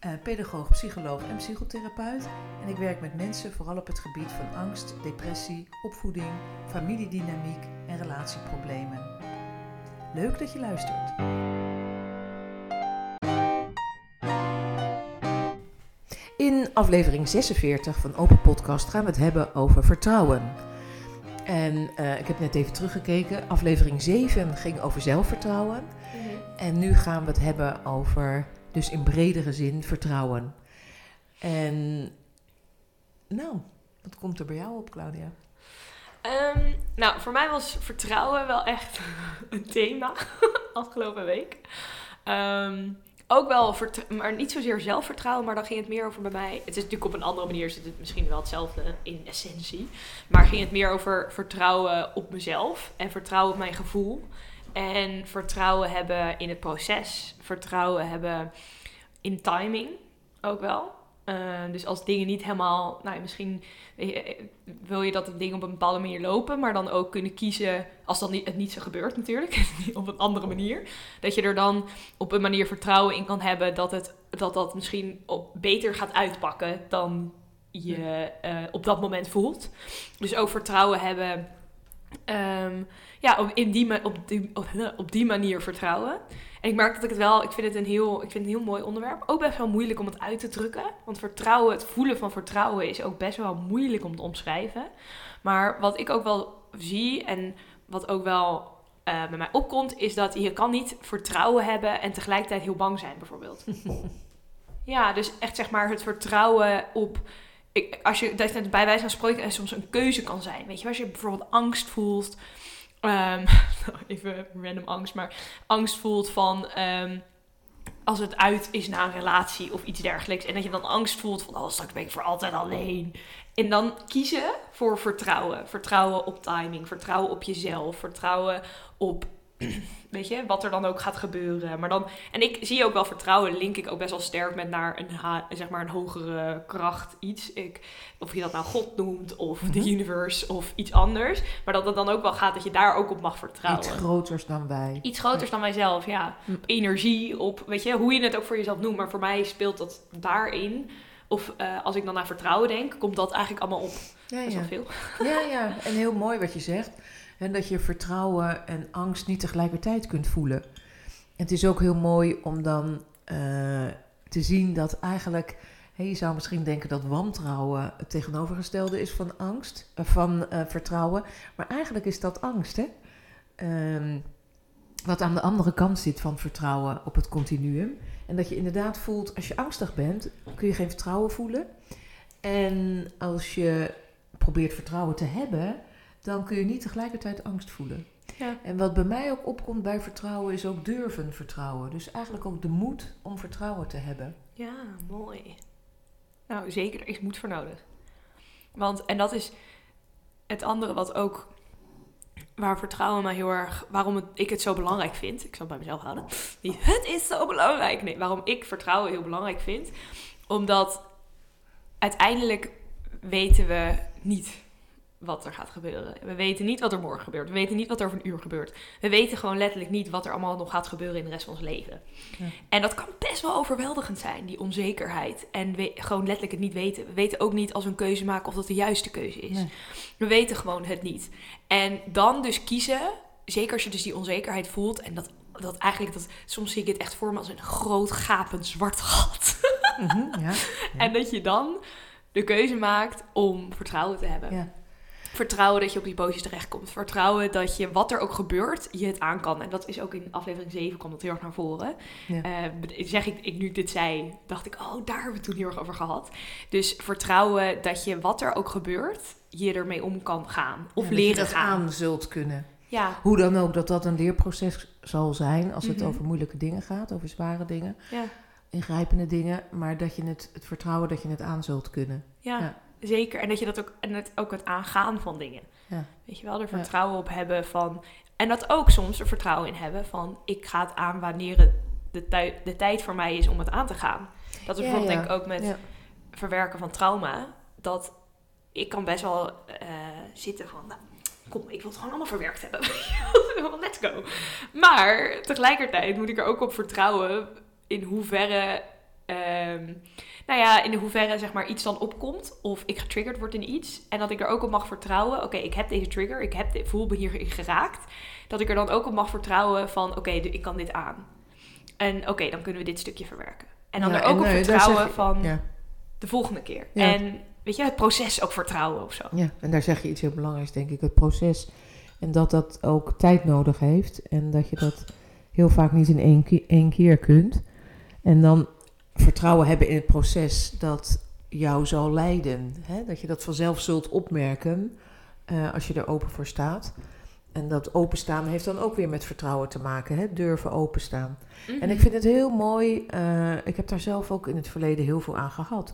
eh, pedagoog, psycholoog en psychotherapeut. En ik werk met mensen vooral op het gebied van angst, depressie, opvoeding, familiedynamiek en relatieproblemen. Leuk dat je luistert. In aflevering 46 van Open Podcast gaan we het hebben over vertrouwen. En eh, ik heb net even teruggekeken. Aflevering 7 ging over zelfvertrouwen. En nu gaan we het hebben over, dus in bredere zin, vertrouwen. En nou, wat komt er bij jou op, Claudia? Ehm, nou, voor mij was vertrouwen wel echt een thema afgelopen week. Ehm, ook wel, maar niet zozeer zelfvertrouwen, maar dan ging het meer over bij mij. Het is natuurlijk op een andere manier, zit het misschien wel hetzelfde in essentie. Maar ging het meer over vertrouwen op mezelf en vertrouwen op mijn gevoel. En vertrouwen hebben in het proces. Vertrouwen hebben in timing ook wel. Uh, dus als dingen niet helemaal, nou misschien eh, wil je dat de dingen op een bepaalde manier lopen, maar dan ook kunnen kiezen, als dan niet, het niet zo gebeurt natuurlijk, op een andere manier, dat je er dan op een manier vertrouwen in kan hebben dat het, dat, dat misschien op, beter gaat uitpakken dan je uh, op dat moment voelt. Dus ook vertrouwen hebben um, ja, op, in die, op, die, op, die manier vertrouwen. En ik merk dat ik het wel, ik vind het een heel, ik vind het een heel mooi onderwerp. Ook best wel moeilijk om het uit te drukken. Want vertrouwen, het voelen van vertrouwen is ook best wel moeilijk om te omschrijven. Maar wat ik ook wel zie en wat ook wel uh, bij mij opkomt, is dat je kan niet vertrouwen hebben en tegelijkertijd heel bang zijn, bijvoorbeeld. ja, dus echt zeg maar het vertrouwen op. Ik, als je dat het bij wijze van spreken soms een keuze kan zijn. Weet je, als je bijvoorbeeld angst voelt um, even random angst, maar angst voelt van um, als het uit is na een relatie of iets dergelijks. En dat je dan angst voelt van, oh, straks ben ik voor altijd alleen. En dan kiezen voor vertrouwen. Vertrouwen op timing, vertrouwen op jezelf, vertrouwen op weet je, wat er dan ook gaat gebeuren. Maar dan, en ik zie ook wel vertrouwen, link ik ook best wel sterk met naar een, zeg maar een hogere kracht, iets. Ik, of je dat nou God noemt, of de mhm. universe, of iets anders. Maar dat het dan ook wel gaat dat je daar ook op mag vertrouwen. Iets groters dan wij. Iets groters dan mijzelf, ja. Op energie, op, weet je, hoe je het ook voor jezelf noemt. Maar voor mij speelt dat daarin. Of uh, als ik dan naar vertrouwen denk, komt dat eigenlijk allemaal op. Ja, best ja. veel. Ja, ja. En heel mooi wat je zegt. En dat je vertrouwen en angst niet tegelijkertijd kunt voelen. En het is ook heel mooi om dan uh, te zien dat eigenlijk. Je zou misschien denken dat wantrouwen het tegenovergestelde is van angst, uh, van uh, vertrouwen. Maar eigenlijk is dat angst, hè? Um, wat aan de andere kant zit van vertrouwen op het continuum. En dat je inderdaad voelt, als je angstig bent, kun je geen vertrouwen voelen. En als je probeert vertrouwen te hebben, dan kun je niet tegelijkertijd angst voelen. Ja. En wat bij mij ook opkomt bij vertrouwen is ook durven vertrouwen. Dus eigenlijk ook de moed om vertrouwen te hebben. Ja, mooi. Nou, zeker, er is moed voor nodig. Want, en dat is het andere wat ook, waar vertrouwen mij heel erg, waarom ik het zo belangrijk vind. Ik zal het bij mezelf houden. Niet, het is zo belangrijk. Nee, waarom ik vertrouwen heel belangrijk vind. Omdat uiteindelijk weten we niet wat er gaat gebeuren. We weten niet wat er morgen gebeurt. We weten niet wat er over een uur gebeurt. We weten gewoon letterlijk niet wat er allemaal nog gaat gebeuren in de rest van ons leven. Ja. En dat kan best wel overweldigend zijn, die onzekerheid. En we, gewoon letterlijk het niet weten. We weten ook niet als we een keuze maken of dat de juiste keuze is. We weten gewoon het niet. En dan dus kiezen, zeker als je dus die onzekerheid voelt. En dat, dat eigenlijk, dat, soms zie ik het echt voor me als een groot gapend zwart gat. Mhm, ja, En dat je dan de keuze maakt om vertrouwen te hebben. Vertrouwen dat je op die terecht terechtkomt. Vertrouwen dat je, wat er ook gebeurt, je het aan kan. En dat is ook in aflevering 7 komt dat heel erg naar voren. Ja. Uh, zeg ik, ik, nu dit zei, dacht ik, oh, daar hebben we het toen heel erg over gehad. Dus vertrouwen dat je, wat er ook gebeurt, je ermee om kan gaan. Of leren dat gaan. aan zult kunnen. Ja. Hoe dan ook, dat dat een leerproces zal zijn als het mhm. over moeilijke dingen gaat, over zware dingen. Ja. ingrijpende dingen, maar dat je het, het vertrouwen dat je het aan zult kunnen. Ja, Ja. Zeker. En dat je dat ook, en het, ook het aangaan van dingen. Ja. Weet je wel, er vertrouwen op hebben van. En dat ook soms er vertrouwen in hebben van ik ga het aan wanneer het de, tui- de tijd voor mij is om het aan te gaan. Dat is bijvoorbeeld denk ik ook met verwerken van trauma. Dat ik kan best wel eh, zitten van, nou, kom, ik wil het gewoon allemaal verwerkt hebben. Let's go. Maar tegelijkertijd moet ik er ook op vertrouwen in hoeverre, ehm, nou ja, in hoeverre zeg maar iets dan opkomt. Of ik getriggerd word in iets. En dat ik er ook op mag vertrouwen. Oké, ik heb deze trigger, ik heb dit, voel me hierin geraakt. Dat ik er dan ook op mag vertrouwen van, oké, ik kan dit aan. En oké, dan kunnen we dit stukje verwerken. En dan Ja, er ook op vertrouwen je- van Ja. de volgende keer. Ja. En weet je, het proces ook vertrouwen of zo. Ja, en daar zeg je iets heel belangrijks, denk ik, het proces. En dat dat ook tijd nodig heeft. En dat je dat heel vaak niet in één, één keer kunt. En dan vertrouwen hebben in het proces dat jou zal leiden. Hè? Dat je dat vanzelf zult opmerken eh, als je er open voor staat. En dat openstaan heeft dan ook weer met vertrouwen te maken. Hè? Durven openstaan. Mhm. En ik vind het heel mooi. eh, ik heb daar zelf ook in het verleden heel veel aan gehad.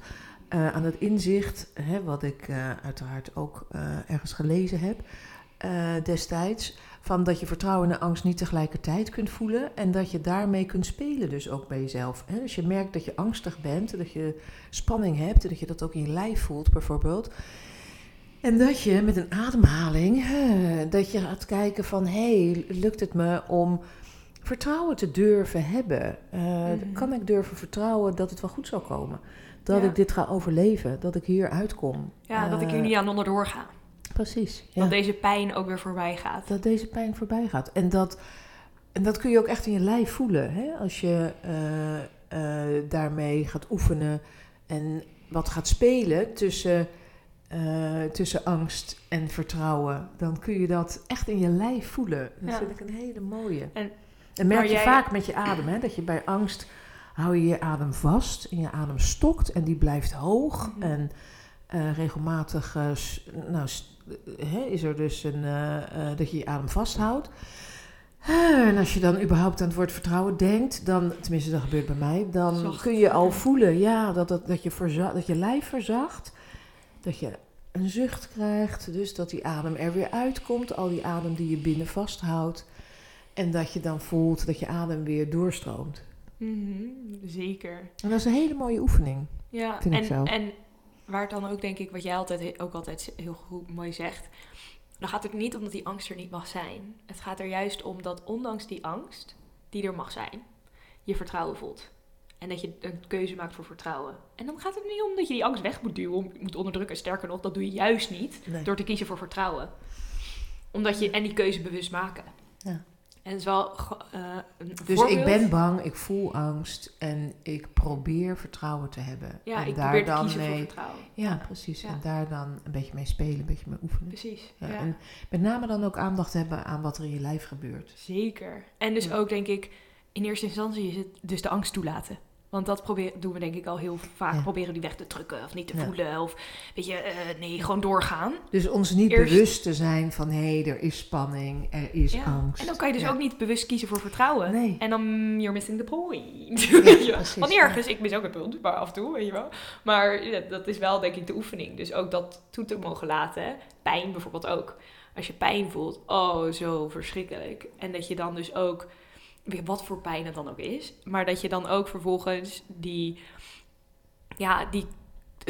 Eh, aan het inzicht, hè, wat ik uiteraard ook ergens gelezen heb destijds. Van dat je vertrouwen en angst niet tegelijkertijd kunt voelen. En dat je daarmee kunt spelen, dus ook bij jezelf. Als je merkt dat je angstig bent, dat je spanning hebt. En dat je dat ook in je lijf voelt, bijvoorbeeld. En dat je met een ademhaling, dat je gaat kijken van... hé, hey, lukt het me om vertrouwen te durven hebben? Eh, Mhm. Kan ik durven vertrouwen dat het wel goed zal komen? Dat Ja. ik dit ga overleven, dat ik hier uitkom. ja, dat ik hier Eh, niet aan onderdoor ga. Precies, ja. Dat deze pijn ook weer voorbij gaat. dat deze pijn voorbij gaat. En dat, en dat kun je ook echt in je lijf voelen. Hè? Als je eh, eh, daarmee gaat oefenen en wat gaat spelen tussen, eh, tussen angst en vertrouwen, dan kun je dat echt in je lijf voelen. Dat Ja. vind ik een hele mooie. En- En, merk je jij- vaak met je adem, hè? dat je bij angst hou je je adem vast en je adem stokt en die blijft hoog. Mhm. En regelmatig nou, hè, is er dus een, eh, eh, dat je je adem vasthoudt. Eh, En als je dan überhaupt aan het woord vertrouwen denkt, dan, tenminste dat gebeurt bij mij, dan Zacht. kun je al voelen ja, dat, dat, dat, je verza- dat je lijf verzacht, dat je een zucht krijgt, dus dat die adem er weer uitkomt, al die adem die je binnen vasthoudt. En dat je dan voelt dat je adem weer doorstroomt. Mhm, zeker. En dat is een hele mooie oefening. Ja, Vind ik en, zo. en waar het dan ook denk ik, wat jij altijd ook altijd heel goed mooi zegt, dan gaat het niet om dat die angst er niet mag zijn. Het gaat er juist om dat ondanks die angst, die er mag zijn, je vertrouwen voelt. En dat je een keuze maakt voor vertrouwen. En dan gaat het niet om dat je die angst weg moet duwen, moet onderdrukken. Sterker nog, dat doe je juist niet Nee. door te kiezen voor vertrouwen. Omdat je en die keuze bewust maken. Ja. En het is wel eh, een Dus voorbeeld. ik ben bang, ik voel angst en ik probeer vertrouwen te hebben. Ja, en ik daar probeer dan mee. vertrouwen. Ja, precies. Ja. En daar dan een beetje mee spelen, een beetje mee oefenen. Precies. Ja. En met name dan ook aandacht hebben aan wat er in je lijf gebeurt. Zeker. En dus ook denk ik, in eerste instantie is het dus de angst toelaten. Want dat probeer, doen we denk ik al heel vaak. Ja. Proberen die weg te drukken of niet te Ja. voelen. Of weet je, eh, nee, gewoon doorgaan. Dus ons niet Eerst- bewust te zijn van hé, er is spanning, er is Ja. angst. En dan kan je dus ook niet bewust kiezen voor vertrouwen. Nee. En dan, you're missing the point. Precies, Want ergens, ik mis ook het punt, maar af en toe, weet je wel. Maar ja, dat is wel denk ik de oefening. Dus ook dat toe te mogen laten. Pijn bijvoorbeeld ook. Als je pijn voelt, oh, zo verschrikkelijk. En dat je dan dus ook, wat voor pijn het dan ook is. Maar dat je dan ook vervolgens die, ja, die,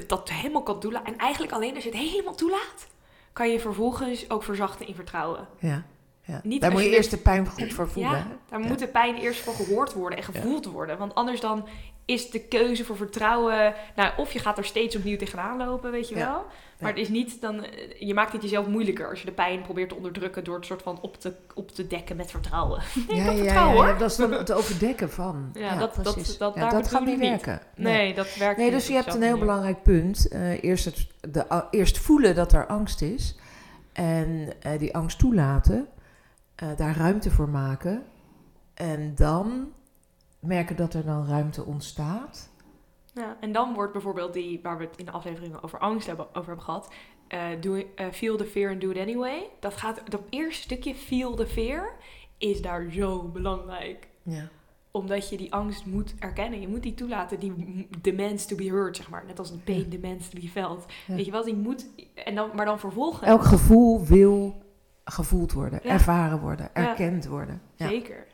dat helemaal kan toelaten. En eigenlijk alleen als je het helemaal toelaat, kan je vervolgens ook verzachten in vertrouwen. Ja, ja. Niet daar moet je je eerst de pijn goed voor voelen. Ja, daar Ja. moet de pijn eerst voor gehoord worden en gevoeld worden. Want anders dan is de keuze voor vertrouwen... Nou, of je gaat er steeds opnieuw tegenaan lopen, weet je Ja. wel. Maar het is niet dan... eh, Je maakt het jezelf moeilijker als je de pijn probeert te onderdrukken... door het soort van op te, op te dekken met vertrouwen. Vertrouwen, hoor. dat is dan het overdekken van. Ja, dat- dat- precies. dat- Ja, dat bedoel gaat niet werken. Nee, dat werkt Nee, dus je hebt een heel belangrijk punt. Eh, eerst, het, de, eerst voelen dat er angst is. En eh, die angst toelaten. daar ruimte voor maken. En dan merken dat er dan ruimte ontstaat. Ja, en dan wordt bijvoorbeeld die, waar we het in de afleveringen over angst hebben, over hebben gehad, eh, do, eh, feel the fear and do it anyway. Dat gaat, dat eerste stukje, feel the fear, is daar zo belangrijk. Ja. Omdat je die angst moet erkennen. Je moet die toelaten. Die demands to be heard, zeg maar. Net als een pain Ja. demands to be felt. Ja. Weet je wel, die moet... En dan, maar dan vervolgens... Elk gevoel wil gevoeld worden, ervaren worden, erkend worden. Ja. Zeker.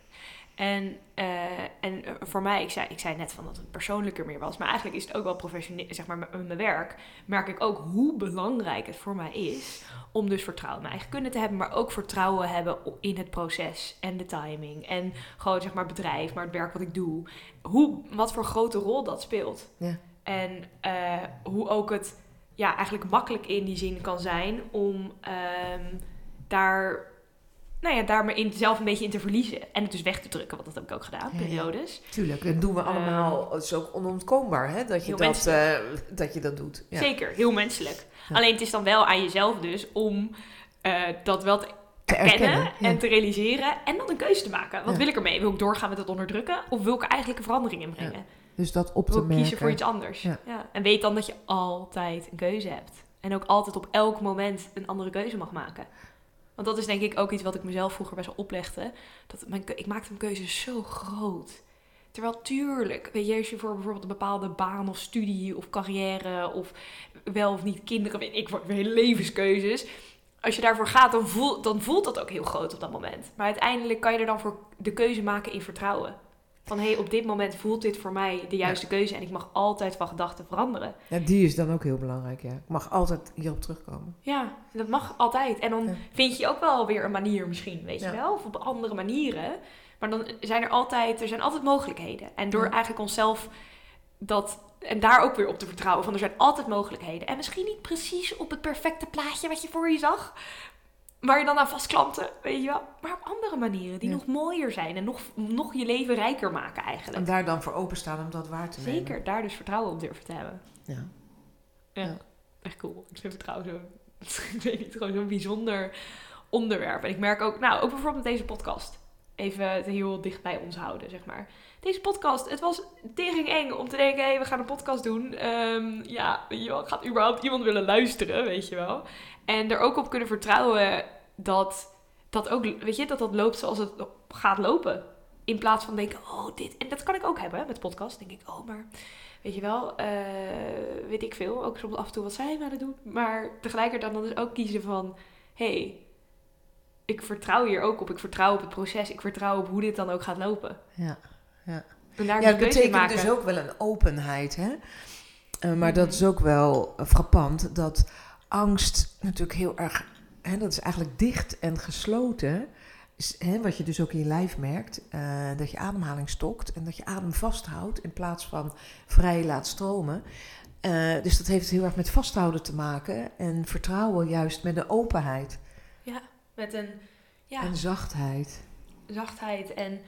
En, eh, en eh, voor mij, ik zei, ik zei net van dat het persoonlijker meer was, maar eigenlijk is het ook wel professioneel, zeg maar, met mijn werk, merk ik ook hoe belangrijk het voor mij is om dus vertrouwen in mijn eigen kunnen te hebben, maar ook vertrouwen hebben in het proces en de timing en gewoon zeg maar bedrijf, maar het werk wat ik doe, hoe, wat voor grote rol dat speelt. Ja. En eh, hoe ook het ja, eigenlijk makkelijk in die zin kan zijn om ehm, daar nou ja, daar me in, zelf een beetje in te verliezen. En het dus weg te drukken, want dat heb ik ook gedaan, Ja, ja. periodes. Tuurlijk, dat doen we allemaal. Het is ook onontkoombaar hè, dat, je dat, eh, dat je dat doet. Ja. Zeker, heel menselijk. Alleen het is dan wel aan jezelf dus om eh, dat wel te Te erkennen en te realiseren en dan een keuze te maken. Wat wil ik ermee? Wil ik doorgaan met het onderdrukken of wil ik er eigenlijk een verandering in brengen? Dus dat op te Wil ik merken. kiezen voor iets anders? Ja. En weet dan dat je altijd een keuze hebt. En ook altijd op elk moment een andere keuze mag maken. Want dat is denk ik ook iets wat ik mezelf vroeger best wel oplegde. Dat mijn, ik maakte mijn keuzes zo groot. Terwijl tuurlijk, weet je, als je voor bijvoorbeeld een bepaalde baan of studie of carrière of wel of niet kinderen, weet ik wat, hele levenskeuzes. Als je daarvoor gaat, dan, dan voelt dat ook heel groot op dat moment. Maar uiteindelijk kan je er dan voor de keuze maken in vertrouwen. Van hé, hey, op dit moment voelt dit voor mij de juiste keuze en ik mag altijd van gedachten veranderen. Ja, die is dan ook heel belangrijk. Ja. Ik mag altijd hierop terugkomen. Ja, dat mag altijd. En dan Ja. vind je ook wel weer een manier misschien, weet je wel? Of op andere manieren. Maar dan zijn er altijd, er zijn altijd mogelijkheden. En door eigenlijk onszelf dat, en daar ook weer op te vertrouwen, van er zijn altijd mogelijkheden. En misschien niet precies op het perfecte plaatje wat je voor je zag, waar je dan aan vastklampte, weet je wel? Maar op andere manieren die Ja. nog mooier zijn en nog, nog je leven rijker maken En eigenlijk. daar dan voor openstaan om dat waar te nemen. Zeker, daar dus vertrouwen op durven te hebben. Ja. Ja, Ja. echt cool. Ik vind vertrouwen zo, ik weet niet, gewoon zo'n bijzonder onderwerp. En ik merk ook, nou, ook bijvoorbeeld deze podcast. Even het heel dicht bij ons houden, zeg maar. Deze podcast, het was tering eng om te denken, hé, hey, we gaan een podcast doen. Ehm, ja, je gaat überhaupt iemand willen luisteren, weet je wel. En er ook op kunnen vertrouwen dat dat ook, weet je, dat dat loopt zoals het gaat lopen. In plaats van denken, oh, dit. En dat kan ik ook hebben met podcast. denk ik, oh, maar weet je wel, eh, weet ik veel. Ook soms af en toe wat zij het doen. Maar tegelijkertijd dan dus ook kiezen van, hey, ik vertrouw hier ook op. Ik vertrouw op het proces. Ik vertrouw op hoe dit dan ook gaat lopen. Ja. En daar Ja, het keuze betekent maken. dus ook wel een openheid. Hè? Eh, maar dat is ook wel eh, frappant dat angst natuurlijk heel erg. Hè, dat is eigenlijk dicht en gesloten. Is, hè, wat je dus ook in je lijf merkt. eh, dat je ademhaling stokt en dat je adem vasthoudt in plaats van vrij laat stromen. Dus dat heeft heel erg met vasthouden te maken. En vertrouwen juist met een openheid Met een ja, en zachtheid. zachtheid en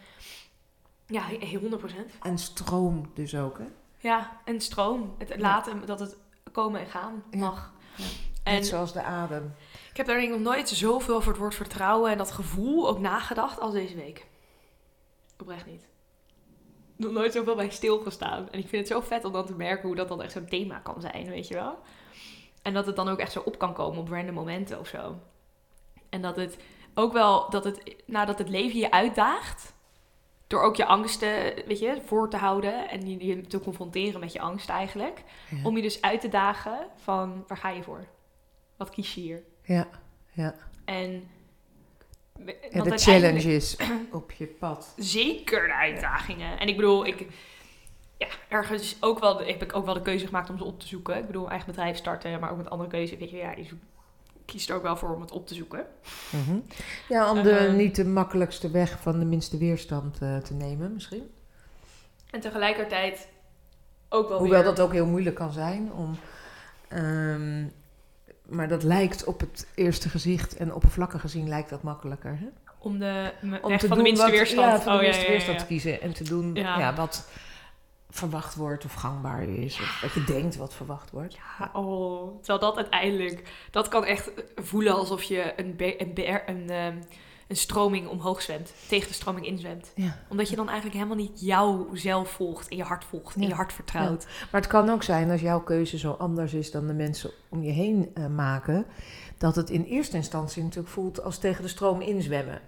ja, he- 100%. En stroom dus ook. Hè? Ja, en stroom. Het laten dat het komen en gaan mag. Ja. En Net zoals de adem. ik heb daar denk ik nog nooit zoveel over het woord vertrouwen en dat gevoel ook nagedacht als deze week. Oprecht niet. Nog nooit zoveel bij stilgestaan. En ik vind het zo vet om dan te merken hoe dat dan echt zo'n thema kan zijn, weet je wel. En dat het dan ook echt zo op kan komen op random momenten of zo. En dat het ook wel, dat het, nadat het leven je uitdaagt, door ook je angsten, weet je, voor te houden en je, je te confronteren met je angst eigenlijk. Ja. Om je dus uit te dagen van, waar ga je voor? Wat kies je hier? Ja, ja. En Ja, de challenges op je pad. Zeker de uitdagingen. En ik bedoel, ik, ja, ergens ook wel, heb ik ook wel de keuze gemaakt om ze op te zoeken. Ik bedoel, eigen bedrijf starten, maar ook met andere keuzes. Weet je, ja, je zoekt- kiest er ook wel voor om het op te zoeken. Mhm. Ja, om de Ehm. niet de makkelijkste weg van de minste weerstand eh, te nemen, misschien. En tegelijkertijd ook wel Hoewel weer... dat ook heel moeilijk kan zijn. Om, ehm, maar dat lijkt op het eerste gezicht en oppervlakkig gezien lijkt dat makkelijker. Hè? om de Om weg te van de minste wat- weerstand. Ja, van de Oh, minste ja, ja, weerstand te kiezen. En te doen ja. wat verwacht wordt of gangbaar is. Of wat je denkt wat verwacht wordt. Ja, oh, terwijl dat uiteindelijk, dat kan echt voelen alsof je een, een, een, ehm, een stroming omhoog zwemt, tegen de stroming inzwemt. Ja. Omdat je dan eigenlijk helemaal niet jouzelf volgt en je hart volgt en Ja. je hart vertrouwt. Maar het kan ook zijn als jouw keuze zo anders is dan de mensen om je heen eh, maken. Dat het in eerste instantie natuurlijk voelt als tegen de stroom inzwemmen.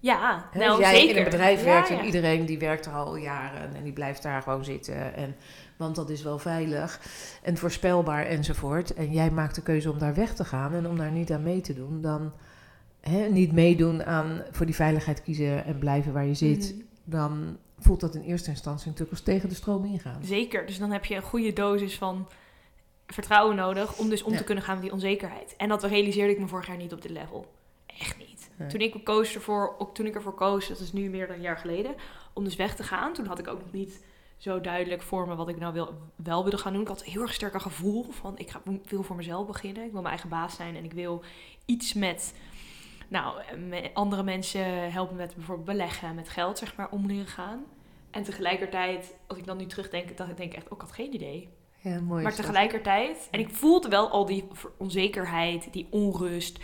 Ja, nou als jij zeker. in een bedrijf werkt ja. en iedereen die werkt er al jaren en die blijft daar gewoon zitten. En, want dat is wel veilig en voorspelbaar enzovoort. En jij maakt de keuze om daar weg te gaan en om daar niet aan mee te doen. Dan hè, niet meedoen aan voor die veiligheid kiezen en blijven waar je zit. Mhm. Dan voelt dat in eerste instantie natuurlijk als tegen de stroom ingaan. Zeker. Dus dan heb je een goede dosis van vertrouwen nodig om dus om Ja. te kunnen gaan met die onzekerheid. En dat realiseerde ik me vorig jaar niet op dit level. Echt niet. Nee. Toen ik koos ervoor, ook toen ik ervoor koos, dat is nu meer dan een jaar geleden, om dus weg te gaan. Toen had ik ook nog niet zo duidelijk voor me wat ik nou wil, wel wilde gaan doen. Ik had heel erg sterk een gevoel van ik ga, wil voor mezelf beginnen. Ik wil mijn eigen baas zijn en ik wil iets met nou, met andere mensen helpen met bijvoorbeeld beleggen, met geld zeg maar om leren gaan. En tegelijkertijd, als ik dan nu terugdenk, dan denk ik echt, ook ik had geen idee. Ja, mooi. Maar tegelijkertijd, en ik voelde wel al die onzekerheid, die onrust,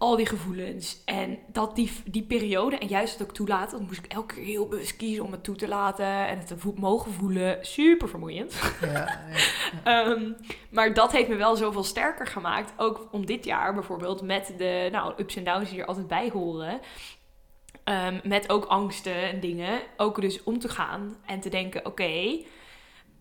al die gevoelens. En dat die, die periode, en juist het ook toelaten, dan moest ik elke keer heel bewust kiezen om het toe te laten en het te vo- mogen voelen. Super vermoeiend. Ja, ja. Ehm, maar dat heeft me wel zoveel sterker gemaakt. Ook om dit jaar bijvoorbeeld met de nou, ups en downs die er altijd bij horen. Ehm, met ook angsten en dingen. Ook dus om te gaan en te denken: oké.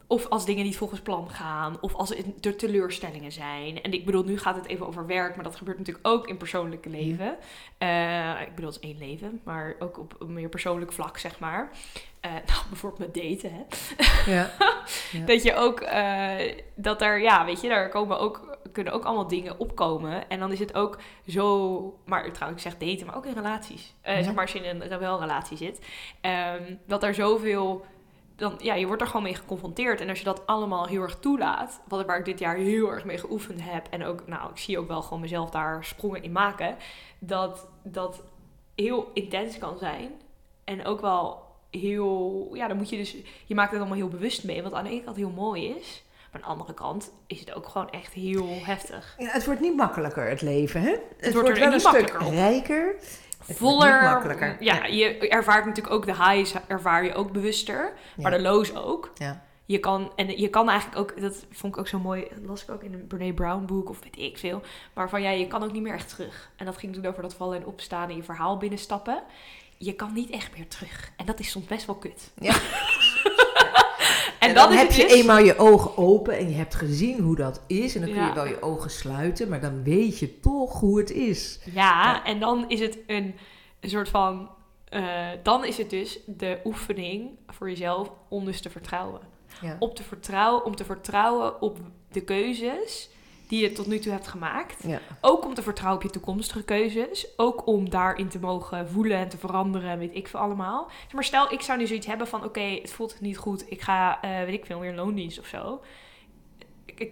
Of als dingen niet volgens plan gaan. Of als er teleurstellingen zijn. En ik bedoel, nu gaat het even over werk. Maar dat gebeurt natuurlijk ook in persoonlijke leven. Eh, ik bedoel, het is één leven. Maar ook op een meer persoonlijk vlak, zeg maar. Eh, nou, bijvoorbeeld met daten, hè. Ja. Ja. Dat je ook, eh, dat er, ja, weet je, daar komen ook, kunnen ook allemaal dingen opkomen. En dan is het ook zo, maar trouwens, ik zeg daten, maar ook in relaties. Ja. Zeg maar als je in een wel relatie zit. ehm, dat er zoveel, dan, ja, je wordt er gewoon mee geconfronteerd. En als je dat allemaal heel erg toelaat, wat waar ik dit jaar heel erg mee geoefend heb. En ook, nou, ik zie ook wel gewoon mezelf daar sprongen in maken. Dat dat heel intens kan zijn. En ook wel heel, ja, dan moet je dus je maakt het allemaal heel bewust mee. Wat aan de ene kant heel mooi is. Maar aan de andere kant is het ook gewoon echt heel heftig. Ja, het wordt niet makkelijker, het leven, hè? Het, wordt er wel niet een stuk rijker. Het wordt Voller. Ja, je ervaart natuurlijk ook de highs, ervaar je ook bewuster. Maar Ja. de lows ook. Ja. Je kan, en je kan eigenlijk ook, dat vond ik ook zo mooi, dat las ik ook in een Brene Brown boek of weet ik veel. Maar van ja, je kan ook niet meer echt terug. En dat ging toen over dat vallen en opstaan en je verhaal binnenstappen. Je kan niet echt meer terug. En dat is soms best wel kut. Ja. en, En dat dan heb je dus- eenmaal je ogen open en je hebt gezien hoe dat is. En dan kun je wel je ogen sluiten, maar dan weet je toch hoe het is. Ja, en dan is het een, een soort van. eh, dan is het dus de oefening voor jezelf om dus te vertrouwen. Ja. Op te vertrouwen, om te vertrouwen op de keuzes die je tot nu toe hebt gemaakt. Ja. Ook om te vertrouwen op je toekomstige keuzes. Ook om daarin te mogen voelen en te veranderen, weet ik veel allemaal. Maar stel, ik zou nu zoiets hebben van... oké, het voelt niet goed, ik ga, eh, weet ik veel, weer loondienst of zo.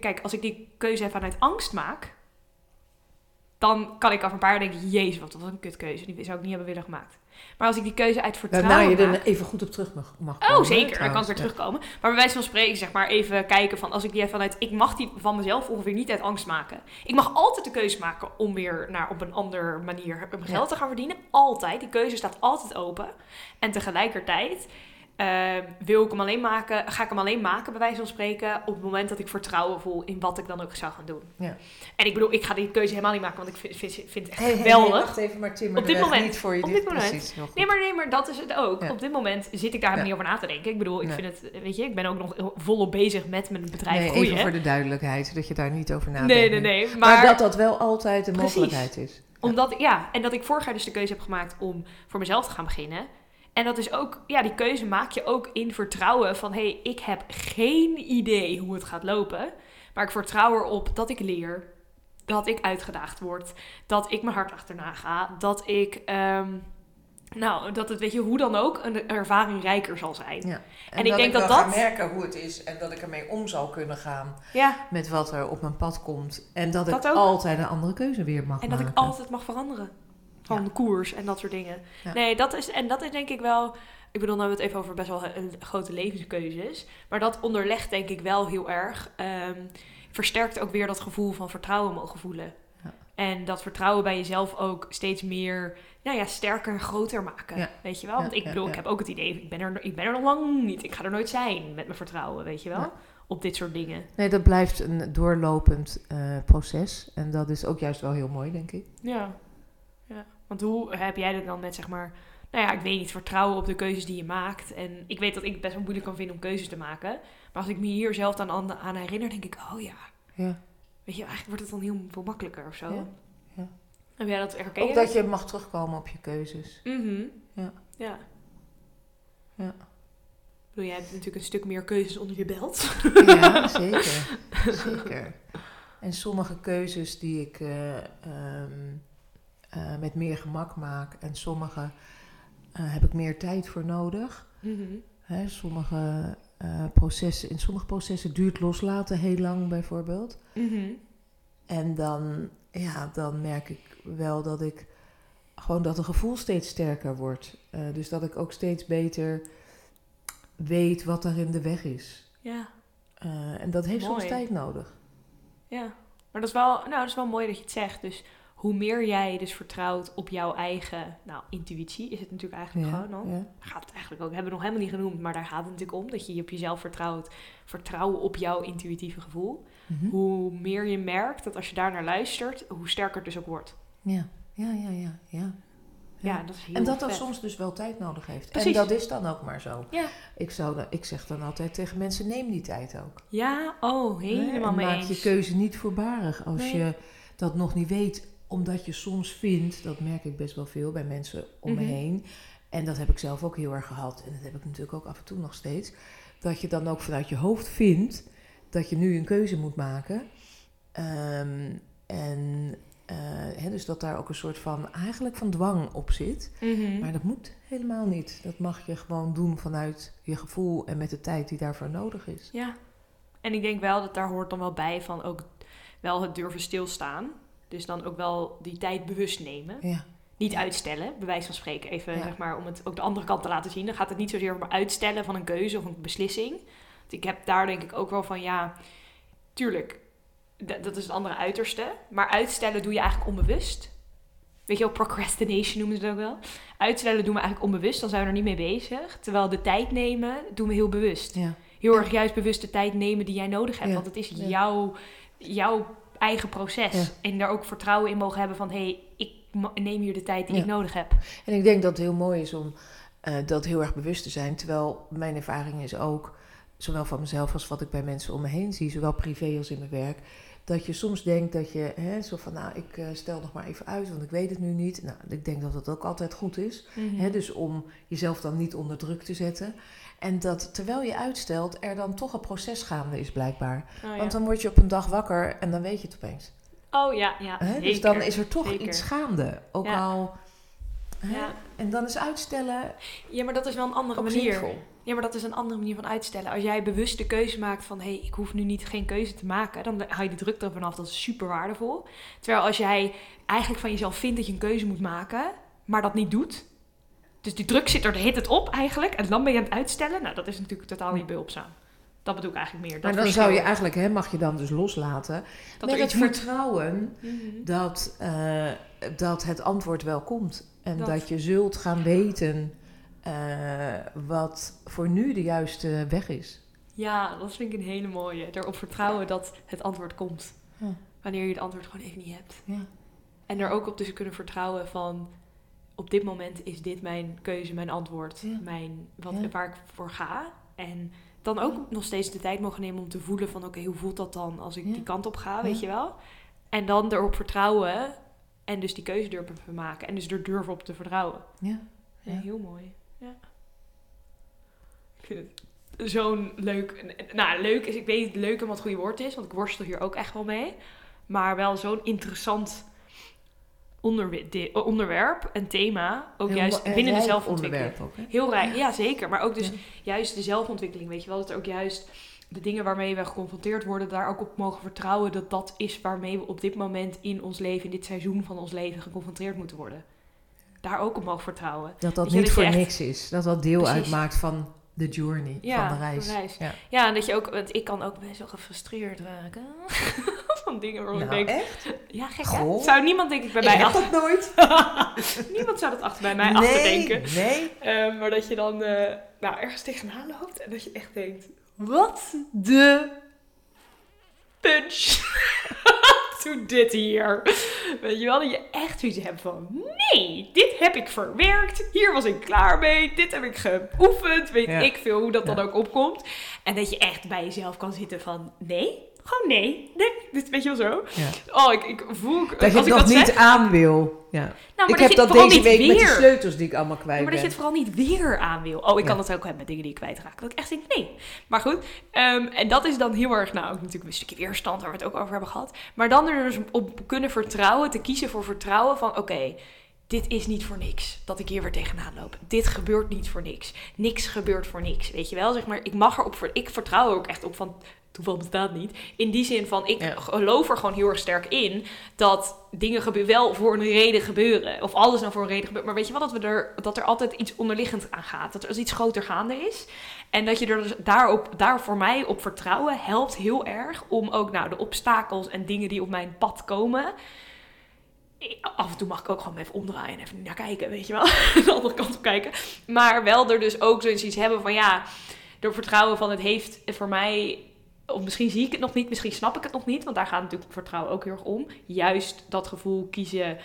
Kijk, als ik die keuze vanuit angst maak... dan kan ik over een paar jaar denken... jezus, wat was een kutkeuze, die zou ik niet hebben willen gemaakt. Maar als ik die keuze uit vertrouwen Waarna je maak... er even goed op terug mag, mag Oh, komen, zeker. Dan kan ik trouwens. weer terugkomen. Maar bij wijze van spreken, zeg maar, even kijken van als ik die vanuit. Ik mag die van mezelf ongeveer niet uit angst maken. Ik mag altijd de keuze maken om weer naar op een andere manier mijn geld te gaan verdienen. Altijd. Die keuze staat altijd open. En tegelijkertijd. Eh, wil ik hem alleen maken, ga ik hem alleen maken, bij wijze van spreken, op het moment dat ik vertrouwen voel in wat ik dan ook zou gaan doen. Ja. En ik bedoel, ik ga die keuze helemaal niet maken, want ik vind, vind, vind het echt Hey, geweldig. hey, wacht even, maar timmer Op dit moment. niet voor je. Op dit moment. Nee, maar, nee, maar dat is het ook. Ja. Op dit moment zit ik daar helemaal Ja. niet over na te denken. Ik bedoel, ik Nee. vind het, weet je, ik ben ook nog volop bezig met mijn bedrijf nee, groeien. even voor de duidelijkheid, dat je daar niet over nadenkt. nee, nee, nee. Maar, Maar, dat dat wel altijd Precies. mogelijkheid is. omdat, ja, en dat ik vorig jaar dus de keuze heb gemaakt om voor mezelf te gaan beginnen. En dat is ook, ja, die keuze maak je ook in vertrouwen van, hé, hey, ik heb geen idee hoe het gaat lopen. Maar ik vertrouw erop dat ik leer, dat ik uitgedaagd word, dat ik mijn hart achterna ga, dat ik, ehm, nou, dat het, weet je, hoe dan ook, een ervaring rijker zal zijn. Ja. En ik denk dat wel ga dat- merken hoe het is en dat ik ermee om zal kunnen gaan Ja, met wat er op mijn pad komt. En dat ik Dat ook. altijd een andere keuze weer mag En dat ik maken. altijd mag veranderen. Van Ja. koers en dat soort dingen. Ja. Nee, dat is, en dat is denk ik wel... Ik bedoel, nou hebben we het even over best wel een grote levenskeuzes. Maar dat onderlegt denk ik wel heel erg. ehm, versterkt ook weer dat gevoel van vertrouwen mogen voelen. Ja. En dat vertrouwen bij jezelf ook steeds meer nou ja, sterker en groter maken. Ja. Weet je wel? Want ik bedoel, ik heb ook het idee... Ik ben, er, ik ben er nog lang niet. Ik ga er nooit zijn met mijn vertrouwen, weet je wel? Op dit soort dingen. Nee, dat blijft een doorlopend eh, proces. En dat is ook juist wel heel mooi, denk ik. Ja. Ja. Want hoe heb jij dat dan met, zeg maar, nou ja, ik weet niet, vertrouwen op de keuzes die je maakt. En ik weet dat ik het best wel moeilijk kan vinden om keuzes te maken. Maar als ik me hier zelf dan aan, aan herinner, denk ik, oh ja. Ja. Weet je, eigenlijk wordt het dan heel veel makkelijker of zo. Ja, ja. Heb jij dat herken Ook je? dat je mag terugkomen op je keuzes. Mhm. Ja. Ja. Ja. Ik bedoel, jij hebt natuurlijk een stuk meer keuzes onder je belt. Ja, zeker. zeker. En sommige keuzes die ik eh, ehm, eh, met meer gemak maak en sommige eh, heb ik meer tijd voor nodig. Mhm. Hè, sommige eh, processen, in sommige processen duurt loslaten heel lang bijvoorbeeld. Mhm. En dan, ja, dan merk ik wel dat ik gewoon dat het gevoel steeds sterker wordt. Dus dat ik ook steeds beter weet wat er in de weg is. Ja. En dat heeft soms tijd nodig. Ja, maar dat is, wel, nou, dat is wel mooi dat je het zegt. Dus hoe meer jij dus vertrouwt op jouw eigen nou, intuïtie, is het natuurlijk eigenlijk Ja, gewoon dan. ja. Gaat het eigenlijk ook, hebben we nog helemaal niet genoemd, maar daar gaat het natuurlijk om. Dat je op jezelf vertrouwt, vertrouwen op jouw intuïtieve gevoel. Mhm. Hoe meer je merkt dat als je daar naar luistert, hoe sterker het dus ook wordt. Ja, ja, ja, ja. ja. Ja, dat is heel en dat dat vet. soms dus wel tijd nodig heeft. Precies. En dat is dan ook maar zo. Ja. Ik, zou, dan- ik zeg dan altijd tegen mensen, neem die tijd ook. Ja, oh, helemaal En mee maak eens. je keuze niet voorbarig als Nee. je dat nog niet weet. Omdat je soms vindt, dat merk ik best wel veel bij mensen om me Mhm. heen. En dat heb ik zelf ook heel erg gehad. En dat heb ik natuurlijk ook af en toe nog steeds. Dat je dan ook vanuit je hoofd vindt dat je nu een keuze moet maken. Ehm, en eh, hè, dus dat daar ook een soort van, eigenlijk van dwang op zit. Mhm. Maar dat moet helemaal niet. Dat mag je gewoon doen vanuit je gevoel en met de tijd die daarvoor nodig is. Ja, en ik denk wel dat daar hoort dan wel bij van ook wel het durven stilstaan. Dus dan ook wel die tijd bewust nemen. Ja, Niet uitstellen, bij wijze van spreken. Even Ja. zeg maar om het ook de andere kant te laten zien. Dan gaat het niet zozeer om uitstellen van een keuze of een beslissing. Want ik heb daar denk ik ook wel van ja, tuurlijk, dat is het andere uiterste. Maar uitstellen doe je eigenlijk onbewust. Weet je wel, procrastination noemen ze het ook wel. Uitstellen doen we eigenlijk onbewust, dan zijn we er niet mee bezig. Terwijl de tijd nemen doen we heel bewust ja, heel erg juist bewust de tijd nemen die jij nodig hebt. Want het is jouw, jouw eigen proces. Ja. En daar ook vertrouwen in mogen hebben van... hé, hey, ik neem hier de tijd die Ja. ik nodig heb. En ik denk dat het heel mooi is om eh, dat heel erg bewust te zijn. Terwijl mijn ervaring is ook, zowel van mezelf als wat ik bij mensen om me heen zie, zowel privé als in mijn werk, dat je soms denkt dat je, hè, zo van, nou, ik eh, stel nog maar even uit, want ik weet het nu niet. Nou, ik denk dat dat ook altijd goed is. Hè, dus om jezelf dan niet onder druk te zetten. En dat terwijl je uitstelt, er dan toch een proces gaande is, blijkbaar. Oh, ja. Want dan word je op een dag wakker en dan weet je het opeens. oh ja, ja Hè? Dus dan is er toch zeker. iets gaande. Ook Ja. al. hè, Ja. En dan is uitstellen Ja, maar dat is wel een andere manier. zinvol. Ja, maar dat is een andere manier van uitstellen. Als jij bewust de keuze maakt van... hé, hey, ik hoef nu niet geen keuze te maken... dan haal je de druk er vanaf. Dat is super waardevol. Terwijl als jij eigenlijk van jezelf vindt dat je een keuze moet maken... maar dat niet doet... dus die druk zit er hit het op eigenlijk... en dan ben je aan het uitstellen... nou, dat is natuurlijk totaal niet behulpzaam. Dat bedoel ik eigenlijk meer. Dat Maar dan verschil. zou je eigenlijk, hè, mag je dan dus loslaten. Dat met er het vertrouwen Mhm. dat, eh, dat het antwoord wel komt. En Dat. dat, je zult gaan weten eh, wat voor nu de juiste weg is. Ja, dat vind ik een hele mooie. Erop vertrouwen dat het antwoord komt. Ja. Wanneer je het antwoord gewoon even niet hebt. Ja. En er ook op dus kunnen vertrouwen van... op dit moment is dit mijn keuze, mijn antwoord, Ja. mijn, wat, waar ik voor ga. En dan ook nog steeds de tijd mogen nemen om te voelen van... oké, hoe voelt dat dan als ik die kant op ga, weet je wel? En dan erop vertrouwen en dus die keuze durven maken. En dus er durven op te vertrouwen. Ja. heel mooi. Ja. Ik vind het zo'n leuk... Nou, leuk is... Ik weet niet leuk en wat het goede woord is. Want ik worstel hier ook echt wel mee. Maar wel zo'n interessant di- onderwerp en thema. Ook Heel juist binnen de zelfontwikkeling. ook? Heel rijk, ja zeker. Maar ook dus Ja. juist de zelfontwikkeling, weet je wel. Dat er ook juist de dingen waarmee we geconfronteerd worden... daar ook op mogen vertrouwen dat dat is waarmee we op dit moment in ons leven... in dit seizoen van ons leven geconfronteerd moeten worden. Daar ook op mogen vertrouwen. Dat dat je, niet dat je voor echt- niks is. Dat dat deel Precies. uitmaakt van de journey, Ja, van de reis. de reis. Ja, Ja, en dat je ook, want ik kan ook best wel gefrustreerd raken. Van dingen waarvan Nou, ik denk, echt? ja gek? Goh. Zou niemand denk ik bij Ik mij achter... dat nooit. niemand zou dat achter bij mij nee, achterdenken. Nee. Ehm, maar dat je dan eh, nou, ergens tegenaan loopt en dat je echt denkt, wat de punch. doe dit hier. Weet je wel, dat je echt zoiets hebt van, nee, dit heb ik verwerkt. Hier was ik klaar mee. Dit heb ik geoefend. Weet Ja. ik veel hoe dat dan ook opkomt. En dat je echt bij jezelf kan zitten van, nee, gewoon nee. nee. Dit weet je wel zo. Ja. Oh, ik, ik voel, Dat je als het ik nog dat niet zeg, aan wil. Ja. nou, maar ik dat heb je dat deze week met weer- sleutels die ik allemaal kwijt Ja, maar dat je het vooral niet weer aan wil. Oh, ik kan dat ook hebben met dingen die ik kwijtraak. Dat ik echt denk, nee. Maar goed, ehm, en dat is dan heel erg, nou, ook natuurlijk een stukje weerstand waar we het ook over hebben gehad. Maar dan er dus op kunnen vertrouwen, te kiezen voor vertrouwen van, oké, dit is niet voor niks. Dat ik hier weer tegenaan loop. Dit gebeurt niet voor niks. Niks gebeurt voor niks. Weet je wel? Zeg maar, ik mag erop, ver- ik vertrouw er ook echt op van, toeval bestaat niet. In die zin van, ik Ja. geloof er gewoon heel erg sterk in dat dingen gebeuren, wel voor een reden gebeuren. Of alles nou voor een reden gebeurt. Maar weet je wel, dat, we er, dat er altijd iets onderliggend aan gaat. Dat er iets groter gaande is. En dat je er dus daarop, daar voor mij op vertrouwen helpt heel erg om ook nou, de obstakels en dingen die op mijn pad komen. Af en toe mag ik ook gewoon even omdraaien en even naar kijken, weet je wel. de andere kant op kijken. Maar wel er dus ook zoiets hebben van ja, door vertrouwen van het heeft voor mij of misschien zie ik het nog niet, misschien snap ik het nog niet, want daar gaat natuurlijk vertrouwen ook heel erg om. Juist dat gevoel kiezen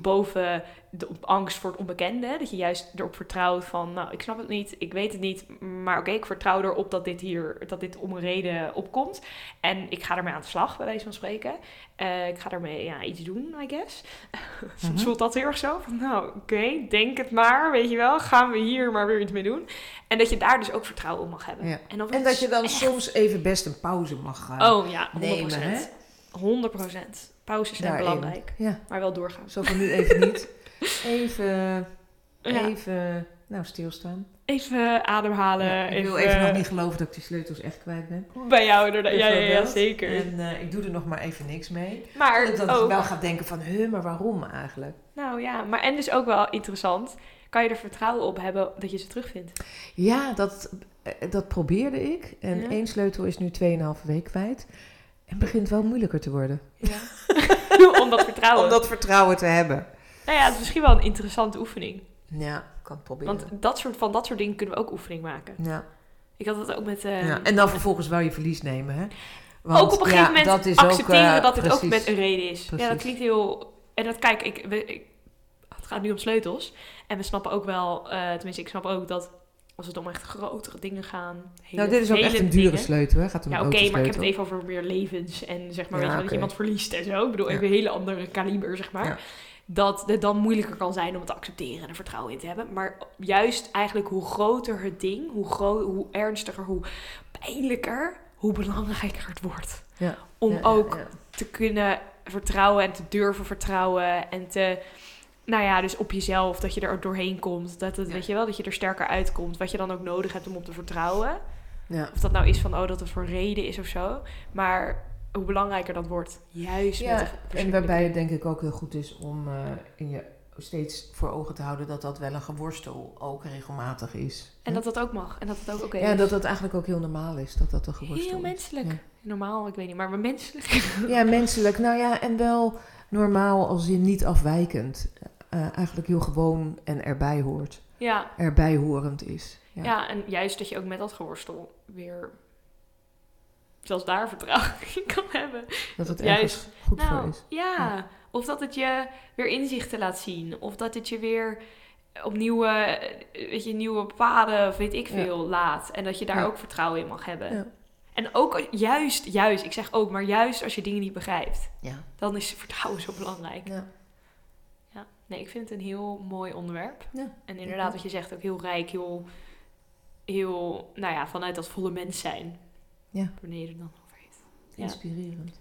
boven de angst voor het onbekende. Dat je juist erop vertrouwt van, nou, ik snap het niet, ik weet het niet, maar oké, ik vertrouw erop dat dit hier, dat dit om een reden opkomt. En ik ga ermee aan de slag, bij wijze van spreken. Eh, ik ga ermee ja, iets doen, I guess. Soms Mhm. voelt dat heel erg zo. Van, nou, oké, denk het maar, weet je wel. Gaan we hier maar weer iets mee doen. En dat je daar dus ook vertrouwen op mag hebben. Ja. En, En dat je dan echt- soms even best een pauze mag gaan Oh ja, 100%. nemen. Hè? 100%. Pauzes zijn Daarin. belangrijk. Ja, Maar wel doorgaan. zo van nu even niet. Even, even nou, stilstaan. Even ademhalen. Ja, ik wil even, even nog niet geloven dat ik die sleutels echt kwijt ben. Bij jou inderdaad. Ja, ja, ja, zeker. En eh, ik doe er nog maar even niks mee. maar Dat ik wel ga denken van, huh, maar waarom eigenlijk? nou ja, maar en dus ook wel interessant. Kan je er vertrouwen op hebben dat je ze terugvindt? Ja, dat, eh, dat probeerde ik. En één sleutel is nu 2,5 week kwijt. En begint wel moeilijker te worden. Ja. Om dat vertrouwen. Om dat vertrouwen te hebben. Nou ja, het is misschien wel een interessante oefening. Ja, kan het proberen. Want dat soort, van dat soort dingen kunnen we ook oefening maken. ja. Ik had het ook met... eh, ja. En dan vervolgens wel je verlies nemen, hè? Want, ook op een gegeven ja, moment dat is accepteren ook, eh, dat het ook met een reden is. Ja, dat klinkt heel... En dat, kijk, ik, we- ik, het gaat nu om sleutels. En we snappen ook wel, eh, tenminste ik snap ook dat als het om echt grotere dingen gaan... Hele, Nou, dit is ook echt een dure dingen. sleutel, hè? Gaat om Ja, oké, maar ik heb het even over meer levens en zeg maar, Ja, weet je, dat je iemand verliest en zo. Ik bedoel, even een hele andere kaliber, zeg maar. Dat het dan moeilijker kan zijn om het te accepteren en er vertrouwen in te hebben. Maar juist eigenlijk hoe groter het ding, hoe, hoe ernstiger, hoe pijnlijker, hoe belangrijker het wordt. Ja. Om ook te kunnen vertrouwen en te durven vertrouwen en te, nou ja, dus op jezelf, dat je er ook doorheen komt. Dat het, Ja. weet je wel, dat je er sterker uitkomt. Wat je dan ook nodig hebt om op te vertrouwen. Ja. Of dat nou is van, oh, dat het voor een reden is of zo. Maar hoe belangrijker dat wordt, juist met de Ja, en waarbij het denk ik ook heel goed is om eh, in je steeds voor ogen te houden dat dat wel een geworstel ook regelmatig is. En dat dat ook mag. En dat het ook oké ja, is. dat dat eigenlijk ook heel normaal is, dat dat een geworstel Heel is. menselijk. Ja. Normaal, ik weet niet, maar maar menselijk. Ja, menselijk. Nou ja, en wel normaal als in niet afwijkend. Eh, eigenlijk heel gewoon en erbij hoort. ja, Erbij horend is. ja. Ja. en juist dat je ook met dat geworstel weer... Zelfs daar vertrouwen in kan hebben. Dat het Juist. ergens goed voor Nou, is. ja. Ja. Of dat het je weer inzichten laat zien. Of dat het je weer op nieuwe, weet je, nieuwe paden, of weet ik Ja. veel, laat. En dat je daar ook vertrouwen in mag hebben. Ja. En ook juist, juist, ik zeg ook, maar juist als je dingen niet begrijpt. Ja. Dan is vertrouwen zo belangrijk. Ja. Nee, ik vind het een heel mooi onderwerp. Ja, En inderdaad, wat je zegt, ook heel rijk, heel, heel, nou ja, vanuit dat volle mens zijn. Ja. Wanneer je er dan over heeft. Ja. Inspirerend.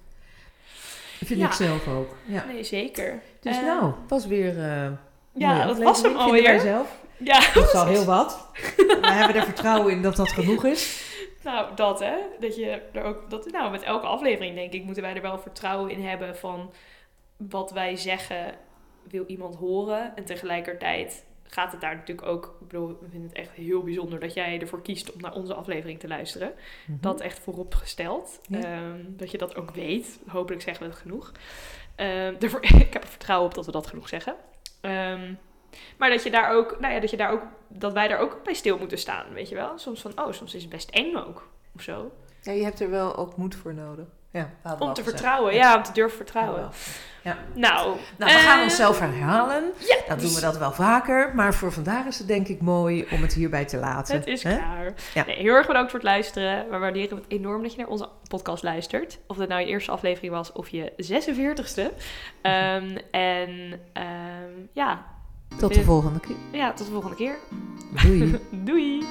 Vind Ja. ik zelf ook. Ja. Nee, zeker. Dus Eh, nou, was weer. eh Ja, dat was hem alweer. zelf. Ja, Dat is al heel wat. We hebben er vertrouwen in dat dat genoeg is. Nou, dat hè. Dat je er ook. Dat, nou, met elke aflevering denk ik moeten wij er wel vertrouwen in hebben van wat wij zeggen wil iemand horen. En tegelijkertijd gaat het daar natuurlijk ook. Ik bedoel, we vinden het echt heel bijzonder dat jij ervoor kiest om naar onze aflevering te luisteren. Dat echt vooropgesteld. Ja. Ehm, dat je dat ook weet. Hopelijk zeggen we het genoeg. Ehm, daarvoor, ik heb er vertrouwen op dat we dat genoeg zeggen. Ehm, maar dat je daar ook, nou ja, dat je daar ook, dat wij daar ook bij stil moeten staan, weet je wel? Soms van, oh, soms is het best eng ook, of zo. Ja, je hebt er wel ook moed voor nodig. Ja, Om te gezegd. vertrouwen, Ja. ja, om te durven vertrouwen. we al. Nou, Nou, we gaan eh, onszelf herhalen. Ja, Dan doen we dat wel vaker. Maar voor vandaag is het denk ik mooi om het hierbij te laten. Het is klaar. Ja. Nee, heel erg bedankt voor het luisteren. We waarderen het enorm dat je naar onze podcast luistert. Of dat nou je eerste aflevering was of je 46ste. Ehm, en ehm, ja, Tot de volgende keer. ja, tot de volgende keer. Doei. Doei!